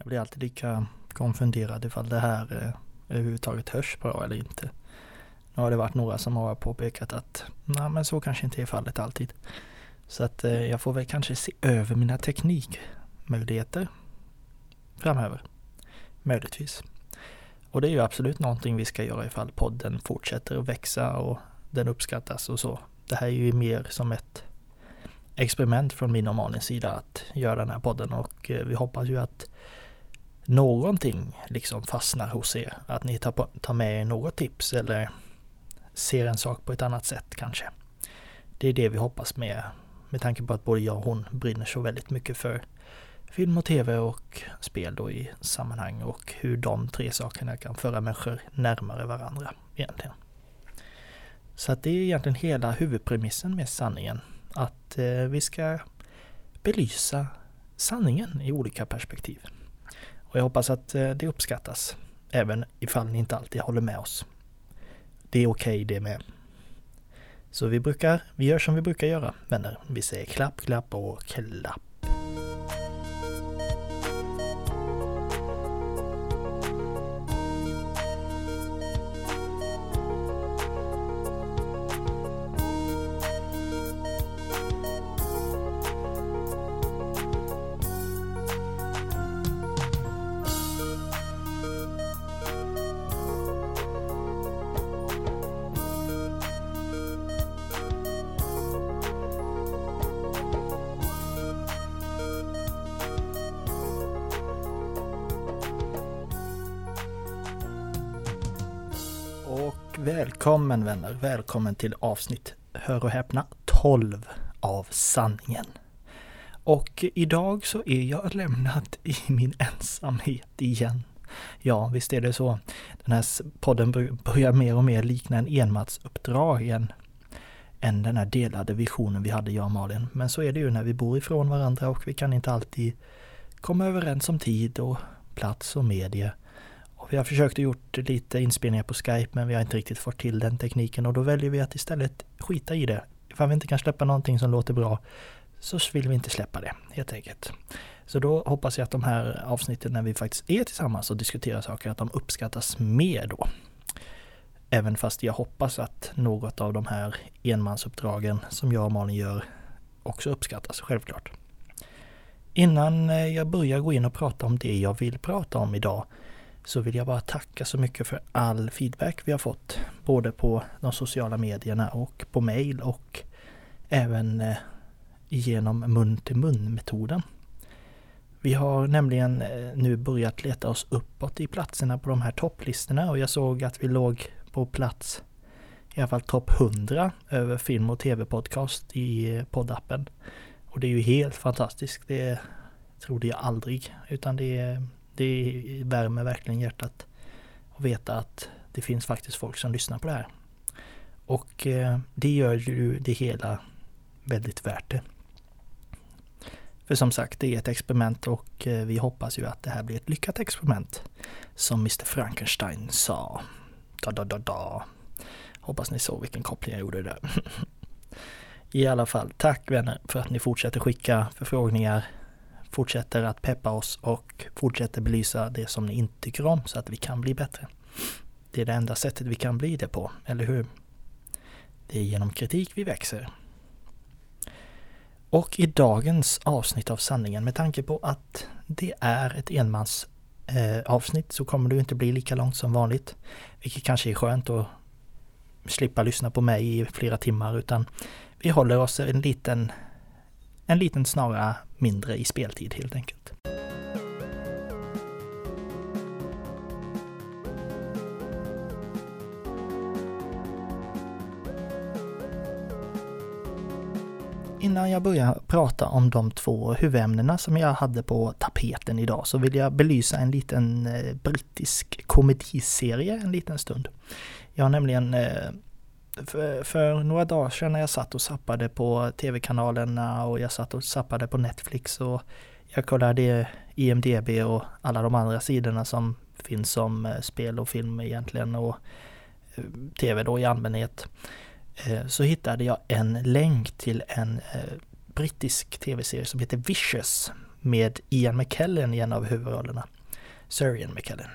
Jag blir alltid lika konfunderad ifall det här eh, överhuvudtaget hörs bra eller inte. Nu har det varit några som har påpekat att nej men så kanske inte är fallet alltid. Så att eh, jag får väl kanske se över mina teknikmöjligheter framöver. Möjligtvis. Och det är ju absolut någonting vi ska göra ifall podden fortsätter att växa och den uppskattas och så. Det här är ju mer som ett experiment från min och Malins sida att göra den här podden och eh, vi hoppas ju att någonting liksom fastnar hos er. Att ni tar, på, tar med er något tips eller ser en sak på ett annat sätt kanske. Det är det vi hoppas med, med tanke på att både jag och hon brinner så väldigt mycket för film och tv och spel då i sammanhang och hur de tre sakerna kan föra människor närmare varandra egentligen. Så att det är egentligen hela huvudpremissen med sanningen. Att eh, vi ska belysa sanningen i olika perspektiv. Och jag hoppas att eh, det uppskattas, även ifall ni inte alltid håller med oss. Det är okej okay det med. Så vi brukar, vi gör som vi brukar göra, vänner. Vi säger klapp, klapp och klapp. Välkommen vänner, välkommen till avsnitt, hör och häpna, 12 av sanningen. Och idag så är jag lämnad i min ensamhet igen. Ja, visst är det så. Den här podden börjar mer och mer likna en enmatsuppdrag igen, än den här delade visionen vi hade jag och Malin. Men så är det ju när vi bor ifrån varandra och vi kan inte alltid komma överens om tid och plats och medie. Vi har försökt att gjort lite inspelningar på Skype men vi har inte riktigt fått till den tekniken och då väljer vi att istället skita i det. Ifall vi inte kan släppa någonting som låter bra så vill vi inte släppa det helt enkelt. Så då hoppas jag att de här avsnitten när vi faktiskt är tillsammans och diskuterar saker att de uppskattas mer då. Även fast jag hoppas att något av de här enmansuppdragen som jag och Malin gör också uppskattas självklart. Innan eh, jag börjar gå in och prata om det jag vill prata om idag så vill jag bara tacka så mycket för all feedback vi har fått. Både på de sociala medierna och på mail och även eh, genom mun till mun metoden. Vi har nämligen eh, nu börjat leta oss uppåt i platserna på de här topplistorna och jag såg att vi låg på plats i alla fall topp 100 över film och tv-podcast i eh, poddappen. Och det är ju helt fantastiskt. Det trodde jag aldrig. Utan det är det värmer verkligen hjärtat att veta att det finns faktiskt folk som lyssnar på det här. Och eh, det gör ju det hela väldigt värt det. För som sagt, det är ett experiment och eh, vi hoppas ju att det här blir ett lyckat experiment. Som Mr Frankenstein sa. Da, da, da, da. Hoppas ni såg vilken koppling jag gjorde där. I alla fall, tack vänner för att ni fortsätter skicka förfrågningar fortsätter att peppa oss och fortsätter belysa det som ni inte tycker om så att vi kan bli bättre. Det är det enda sättet vi kan bli det på, eller hur? Det är genom kritik vi växer. Och i dagens avsnitt av sanningen, med tanke på att det är ett enmans eh, avsnitt så kommer det inte bli lika långt som vanligt. Vilket kanske är skönt att slippa lyssna på mig i flera timmar utan vi håller oss en liten en liten snara mindre i speltid helt enkelt. Innan jag börjar prata om de två huvudämnena som jag hade på tapeten idag så vill jag belysa en liten eh, brittisk komediserie en liten stund. Jag har nämligen eh, för, för, några dagar sedan när jag satt och sappade på tv-kanalerna och jag satt och sappade på Netflix och jag kollade IMDB och alla de andra sidorna som finns som eh, spel och film egentligen och eh, tv då i allmänhet. Eh, så hittade jag en länk till en brittisk tv-serie som heter Vicious med Ian McKellen i en av huvudrollerna. Sir Ian McKellen.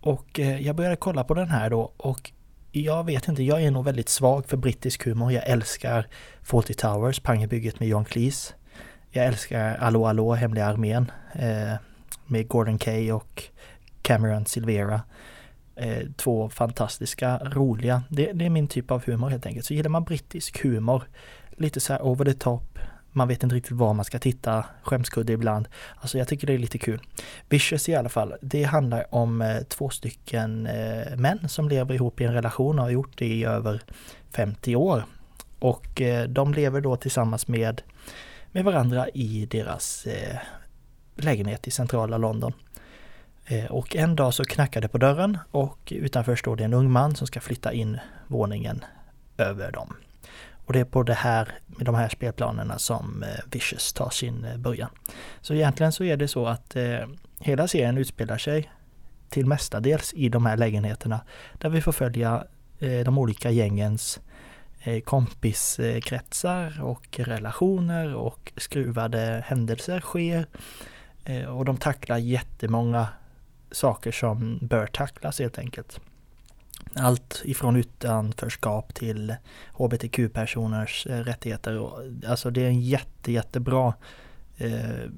Och jag började kolla på den här då och jag vet inte, jag är nog väldigt svag för brittisk humor. Jag älskar Fawlty Towers, Pangebygget med John Cleese. Jag älskar Allo Allo, Hemliga Armén eh, med Gordon Kay och Cameron Silvera. Eh, två fantastiska, roliga. Det, det, är min typ av humor helt enkelt. Så gillar man brittisk humor, lite så här over the top, man vet inte riktigt var man ska titta, skämskudde ibland. Alltså jag tycker det är lite kul. Vicious i alla fall, det handlar om eh, två stycken eh, män som lever ihop i en relation och har gjort det i över 50 år. Och eh, de lever då tillsammans med, med varandra i deras lägenhet i centrala London. Och en dag så knackar det på dörren och utanför står det en ung man som ska flytta in våningen över dem. Och det är på det här, med de här spelplanerna som eh, Vicious tar sin eh, början. Så egentligen så är det så att eh, hela serien utspelar sig till mestadels i de här lägenheterna där vi får följa eh, de olika gängens eh, kompiskretsar och relationer och skruvade händelser sker. Eh, och de tacklar jättemånga saker som bör tacklas helt enkelt. Allt ifrån utanförskap till hbtq-personers eh, rättigheter. Alltså det är en jätte, jättebra eh,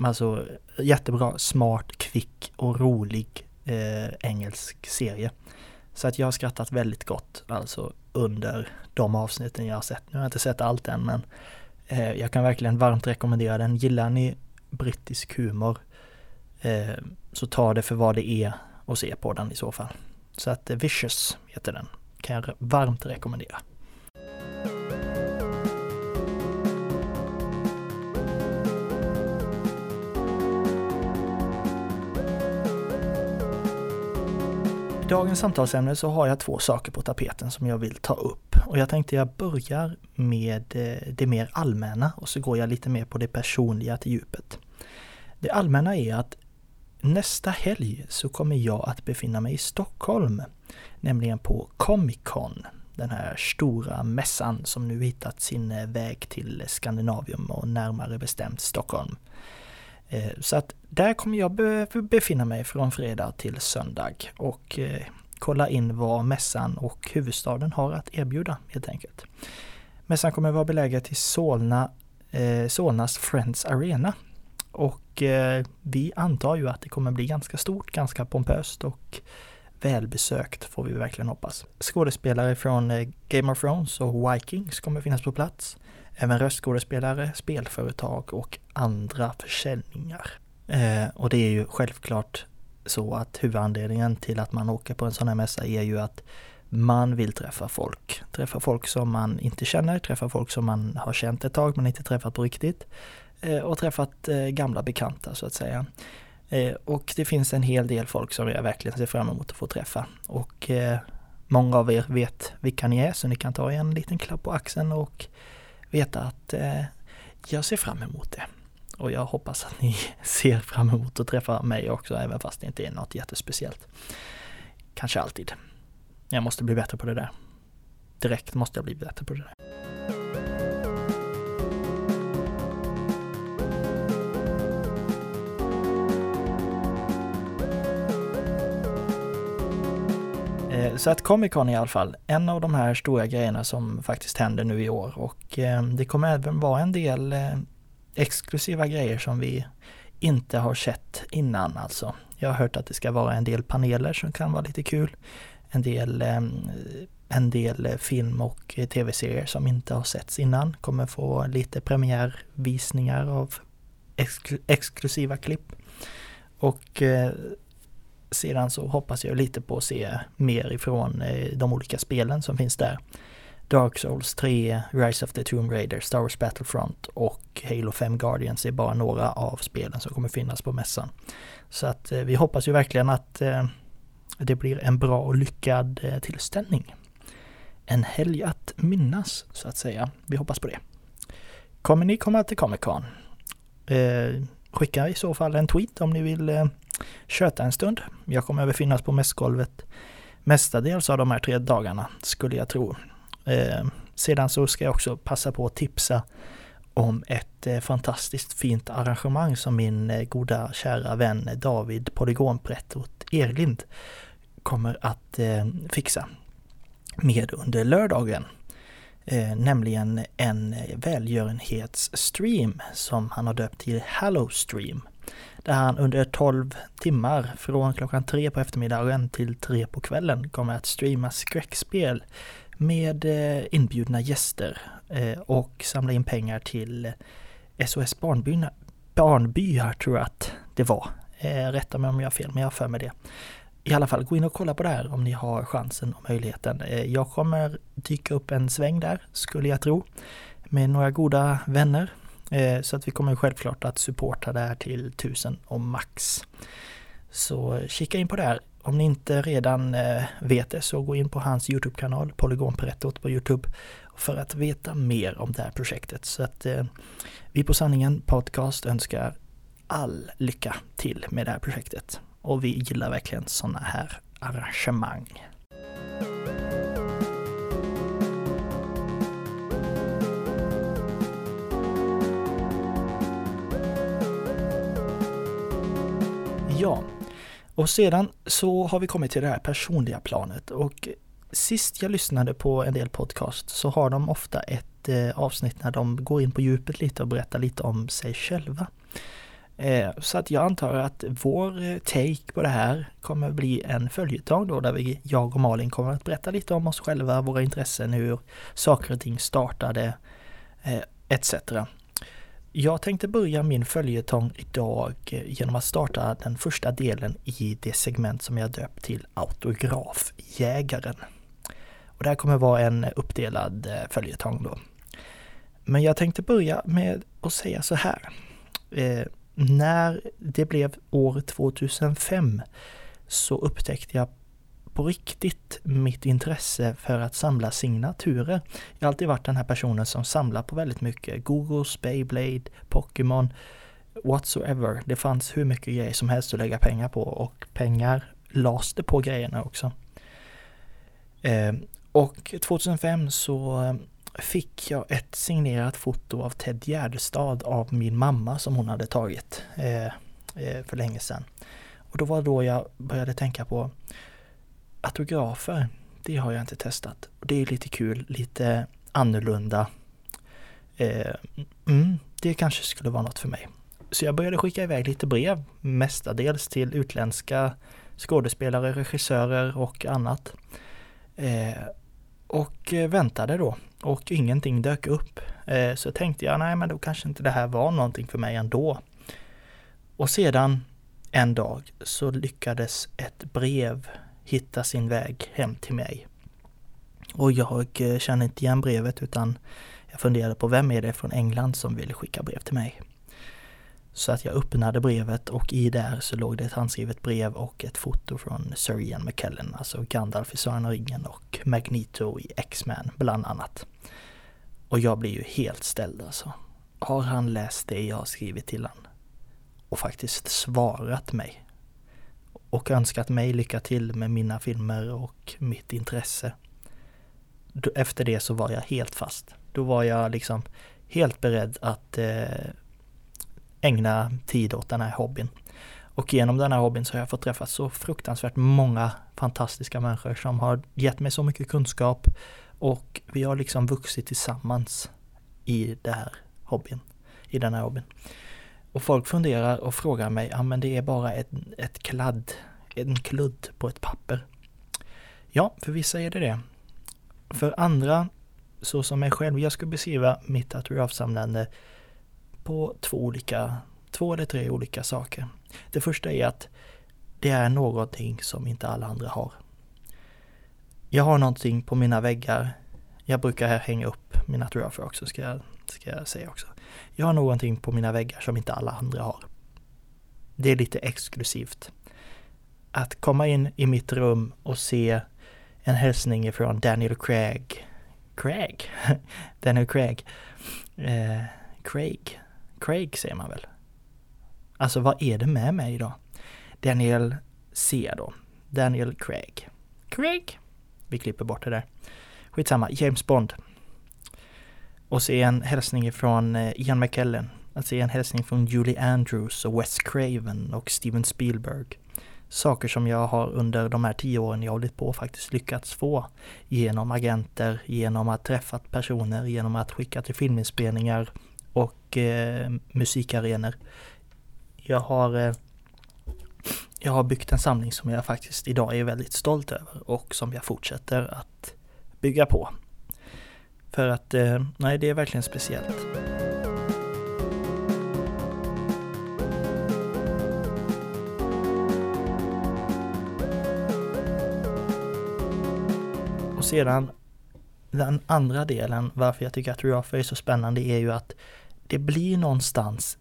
Alltså jättebra, smart, kvick och rolig eh, engelsk serie. Så att jag har skrattat väldigt gott alltså under de avsnitten jag har sett. Nu har jag inte sett allt än men eh, jag kan verkligen varmt rekommendera den. Gillar ni brittisk humor eh, så ta det för vad det är och se på den i så fall. Så att eh, Vicious heter den. Kan jag varmt rekommendera. I dagens samtalsämne så har jag två saker på tapeten som jag vill ta upp. Och jag tänkte jag börjar med eh, det mer allmänna och så går jag lite mer på det personliga till djupet. Det allmänna är att Nästa helg så kommer jag att befinna mig i Stockholm, nämligen på Comic Con, den här stora mässan som nu hittat sin eh, väg till Skandinavium och närmare bestämt Stockholm. Eh, så att där kommer jag befinna mig från fredag till söndag och eh, kolla in vad mässan och huvudstaden har att erbjuda helt enkelt. Mässan kommer vara beläget i Solna, Solnas Friends Arena och eh, vi antar ju att det kommer bli ganska stort, ganska pompöst och välbesökt får vi verkligen hoppas. Skådespelare från eh, Game of Thrones och Vikings kommer finnas på plats. Även röstskådespelare, spelföretag och andra försäljningar. Eh, och det är ju självklart så att huvudanledningen till att man åker på en sån här mässa är ju att man vill träffa folk. Träffa folk som man inte känner, träffa folk som man har känt ett tag men inte träffat på riktigt. Eh, och träffat eh, gamla bekanta så att säga. Eh, och det finns en hel del folk som jag verkligen ser fram emot att få träffa. Och många av er vet vilka ni är så ni kan ta en liten klapp på axeln och veta att jag ser fram emot det. Och jag hoppas att ni ser fram emot att träffa mig också även fast det inte är något jättespeciellt. Kanske alltid. Jag måste bli bättre på det där. Direkt måste jag bli bättre på det där. Eh, så att Comic Con i alla fall en av de här stora grejerna som faktiskt händer nu i år och eh, det kommer även vara en del eh, exklusiva grejer som vi inte har sett innan alltså. Jag har hört att det ska vara en del paneler som kan vara lite kul. En del, en del film och tv-serier som inte har setts innan kommer få lite premiärvisningar av exklusiva klipp. Och sedan så hoppas jag lite på att se mer ifrån eh, de olika spelen som finns där. Dark Souls 3, Rise of the Tomb Raider, Star Wars Battlefront och Halo 5 Guardians är bara några av spelen som kommer finnas på mässan. Så att eh, vi hoppas ju verkligen att eh, det blir en bra och lyckad tillställning. En helg att minnas så att säga. Vi hoppas på det. Kommer ni komma till Comic Con? skicka i så fall en tweet om ni vill köta en stund. Jag kommer att befinnas på mässgolvet mestadels av de här tre dagarna, skulle jag tro. Eh, sedan så ska jag också passa på att tipsa om ett eh, fantastiskt fint arrangemang som min eh, goda kära vän David Polygonprättot Erlind kommer att eh, fixa med under lördagen. Eh, nämligen en eh, välgörenhetsstream som han har döpt till Hallowstream. Stream. Där han under 12 timmar från klockan 3 på eftermiddagen till 3 på kvällen kommer att streama skräckspel med eh, inbjudna gäster eh, och samla in pengar till eh, SOS Barnbyar, barnbyar tror jag att det var. Rätta mig om jag har fel, men jag har för mig det. I alla fall, gå in och kolla på det här om ni har chansen och möjligheten. Jag kommer dyka upp en sväng där, skulle jag tro, med några goda vänner. Eh, så att vi kommer självklart att supporta det här till tusen och max. Så kika in på det här. Om ni inte redan eh, vet det så gå in på hans Youtube-kanal, Polygonperettot på Youtube för att veta mer om det här projektet. Så att eh, vi på Sanningen Podcast önskar all lycka till med det här projektet. Och vi gillar verkligen sådana här arrangemang. Ja, och sedan så har vi kommit till det här personliga planet och sist jag lyssnade på en del podcast så har de ofta ett eh, avsnitt när de går in på djupet lite och berättar lite om sig själva. Eh, så att jag antar att vår eh, take på det här kommer bli en följetong då där vi, jag och Malin kommer att berätta lite om oss själva, våra intressen, hur saker och ting startade etc. Jag tänkte börja min följetong idag eh, genom att starta den första delen i det segment som jag döpt till Autografjägaren. Och det här kommer vara en uppdelad eh, följetong då. Men jag tänkte börja med att säga så här. Eh, när det blev år 2005 så upptäckte jag på riktigt mitt intresse för att samla signaturer. Jag har alltid varit den här personen som samlar på väldigt mycket. Googles, Beyblade, Pokémon, whatsoever. Det fanns hur mycket grejer som helst att lägga pengar på och pengar lades det på grejerna också. Ehm, och 2005 så eh, fick jag ett signerat foto av Ted Gärdestad av min mamma som hon hade tagit eh, eh, för länge sedan. Och då var då jag började tänka på autografer. Det har jag inte testat. Det är lite kul, lite annorlunda. Eh, mm, det kanske skulle vara något för mig. Så jag började skicka iväg lite brev, mestadels till utländska skådespelare, regissörer och annat. Eh, och eh, väntade då och ingenting dök upp. Eh, så tänkte jag, nej men då kanske inte det här var någonting för mig ändå. Och sedan en dag så lyckades ett brev hitta sin väg hem till mig. Och jag eh, känner kände inte igen brevet utan jag funderade på vem är det från England som vill skicka brev till mig. Så att jag öppnade brevet och i där så låg det ett handskrivet brev och ett foto från Sir Ian McKellen, alltså Gandalf i Sagan och ringen och Magneto i X-Men bland annat. Och jag blir ju helt ställd alltså. Har han läst det jag har skrivit till han? Och faktiskt svarat mig. Och önskat mig lycka till med mina filmer och mitt intresse. Efter det så var jag helt fast. Då var jag liksom helt beredd att eh, ägna tid åt den här hobbyn. Och genom den här hobbyn så har jag fått träffa så fruktansvärt många fantastiska människor som har gett mig så mycket kunskap och vi har liksom vuxit tillsammans i det här hobbyn, i den här hobbyn. Och folk funderar och frågar mig, ja men det är bara ett, ett kladd, en kludd på ett papper. Ja, för vissa är det det. För andra, så som mig själv, jag skulle beskriva mitt autografsamlande på två olika, två eller tre olika saker. Det första är att det är någonting som inte alla andra har. Jag har någonting på mina väggar. Jag brukar här hänga upp mina autografer också, ska jag, ska jag säga också. Jag har någonting på mina väggar som inte alla andra har. Det är lite exklusivt. Att komma in i mitt rum och se en hälsning från Daniel Craig. Craig? Daniel Craig. Eh, Craig. Craig säger man väl? Alltså vad är det med mig då? Daniel C då. Daniel Craig. Craig? Vi klipper bort det där. Skitsamma, James Bond. Och se en hälsning från eh, Ian McKellen. Att se en hälsning från Julie Andrews och Wes Craven och Steven Spielberg. Saker som jag har under de här tio åren jag hållit på faktiskt lyckats få. Genom agenter, genom att träffa personer, genom att skicka till filminspelningar och eh, musikarenor. Jag har eh, jag har byggt en samling som jag faktiskt idag är väldigt stolt över och som jag fortsätter att bygga på. För att, eh, nej det är verkligen speciellt. Och sedan den andra delen varför jag tycker att Ruffer är så spännande är ju att det blir någonstans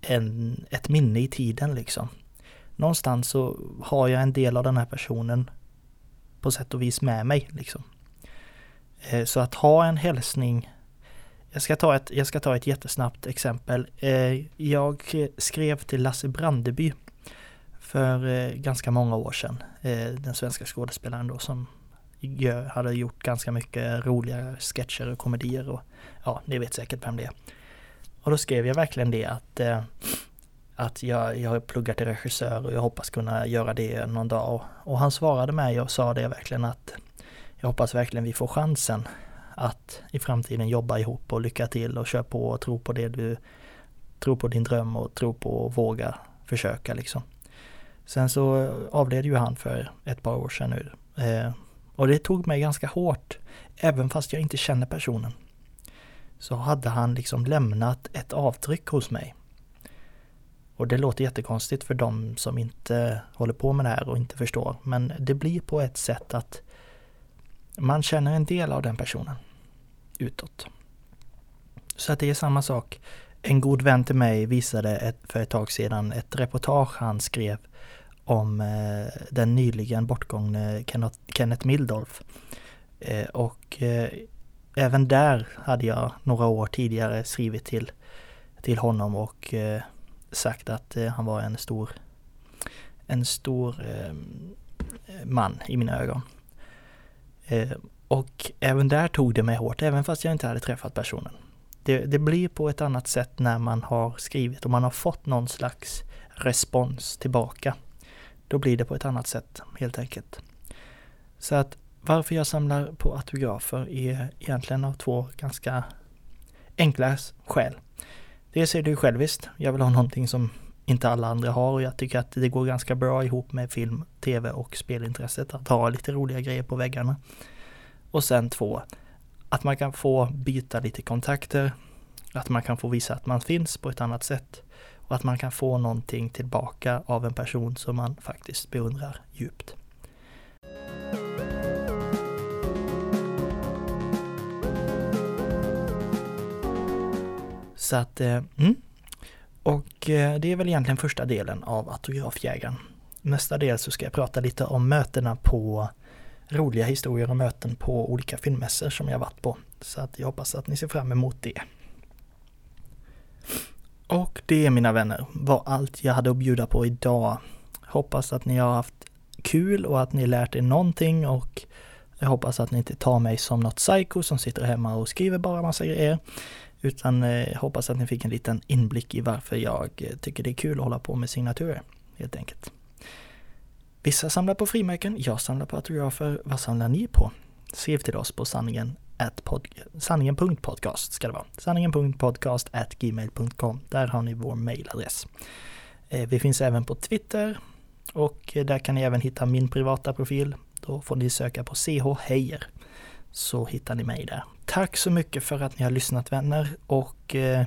en, ett minne i tiden liksom någonstans så har jag en del av den här personen på sätt och vis med mig liksom. Eh, så att ha en hälsning jag ska, ta ett, jag ska ta ett jättesnabbt exempel. Eh, jag skrev till Lasse Brandeby för eh, ganska många år sedan. Den svenska skådespelaren då som hade gjort ganska mycket roliga sketcher och komedier och ja, ni vet säkert vem det är. Och då skrev jag verkligen det att att jag, jag pluggar till regissör och jag hoppas kunna göra det någon dag. Och han svarade mig och sa det verkligen att jag hoppas verkligen vi får chansen att i framtiden jobba ihop och lycka till och köra på och tro på det du tror på din dröm och tro på och våga försöka liksom. Sen så avled ju han för ett par år sedan nu. Eh, och det tog mig ganska hårt, även fast jag inte känner personen. Så hade han liksom lämnat ett avtryck hos mig. Och det låter jättekonstigt för de som inte håller på med det här och inte förstår. Men det blir på ett sätt att man känner en del av den personen utåt. Så att det är samma sak. En god vän till mig visade ett, för ett tag sedan ett reportage han skrev om eh, den nyligen bortgångne Kenneth, Mildolf. Eh, och eh, även där hade jag några år tidigare skrivit till, till honom och eh, sagt att eh, han var en stor, en stor eh, man i mina ögon. Eh, och även där tog det mig hårt, även fast jag inte hade träffat personen. Det, det, blir på ett annat sätt när man har skrivit och man har fått någon slags respons tillbaka. Då blir det på ett annat sätt helt enkelt. Så att varför jag samlar på autografer är egentligen av två ganska enkla skäl. Dels är det ju själviskt. Jag vill ha någonting som inte alla andra har och jag tycker att det går ganska bra ihop med film, tv och spelintresset att ha lite roliga grejer på väggarna. Och sen två, att man kan få byta lite kontakter, att man kan få visa att man finns på ett annat sätt och att man kan få någonting tillbaka av en person som man faktiskt beundrar djupt. Så att, eh, mm. Och eh, det är väl egentligen första delen av autografjägaren. Nästa del så ska jag prata lite om mötena på roliga historier och möten på olika filmmässor som jag varit på. Så att jag hoppas att ni ser fram emot det. Och det mina vänner var allt jag hade att bjuda på idag. Hoppas att ni har haft kul och att ni lärt er någonting och jag hoppas att ni inte tar mig som något psycho som sitter hemma och skriver bara massa grejer. Utan eh, hoppas att ni fick en liten inblick i varför jag eh, tycker det är kul att hålla på med signaturer, helt enkelt. Vissa samlar på frimärken, jag samlar på autografer. Vad samlar ni på? Skriv till oss på sanningen sanningen.podcast ska det vara. Sanningen.podcast at gmail.com. Där har ni vår mailadress. Eh, vi finns även på Twitter och eh, där kan ni även hitta min privata profil. Då får ni söka på CH Heijer så hittar ni mig där. Tack så mycket för att ni har lyssnat vänner och eh,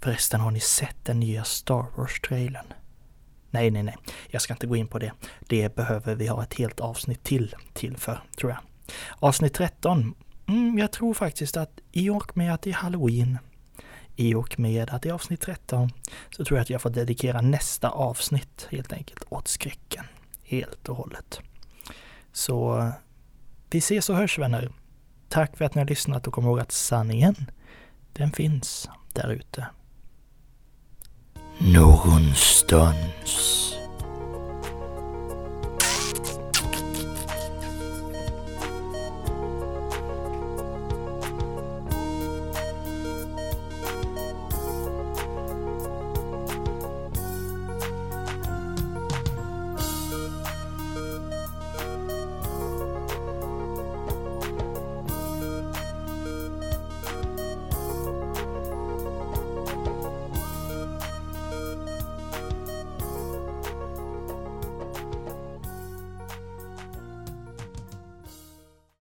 förresten har ni sett den nya Star Wars-trailern? Nej, nej, nej, jag ska inte gå in på det. Det behöver vi ha ett helt avsnitt till, till för, tror jag. Avsnitt 13. Mm, jag tror faktiskt att i och med att det är Halloween, i och med att det är avsnitt 13, så tror jag att jag får dedikera nästa avsnitt helt enkelt åt skräcken. Helt och hållet. Så vi ses och hörs vänner. Tack för att ni har lyssnat och kom ihåg att sanningen, den finns där ute. Någonstans.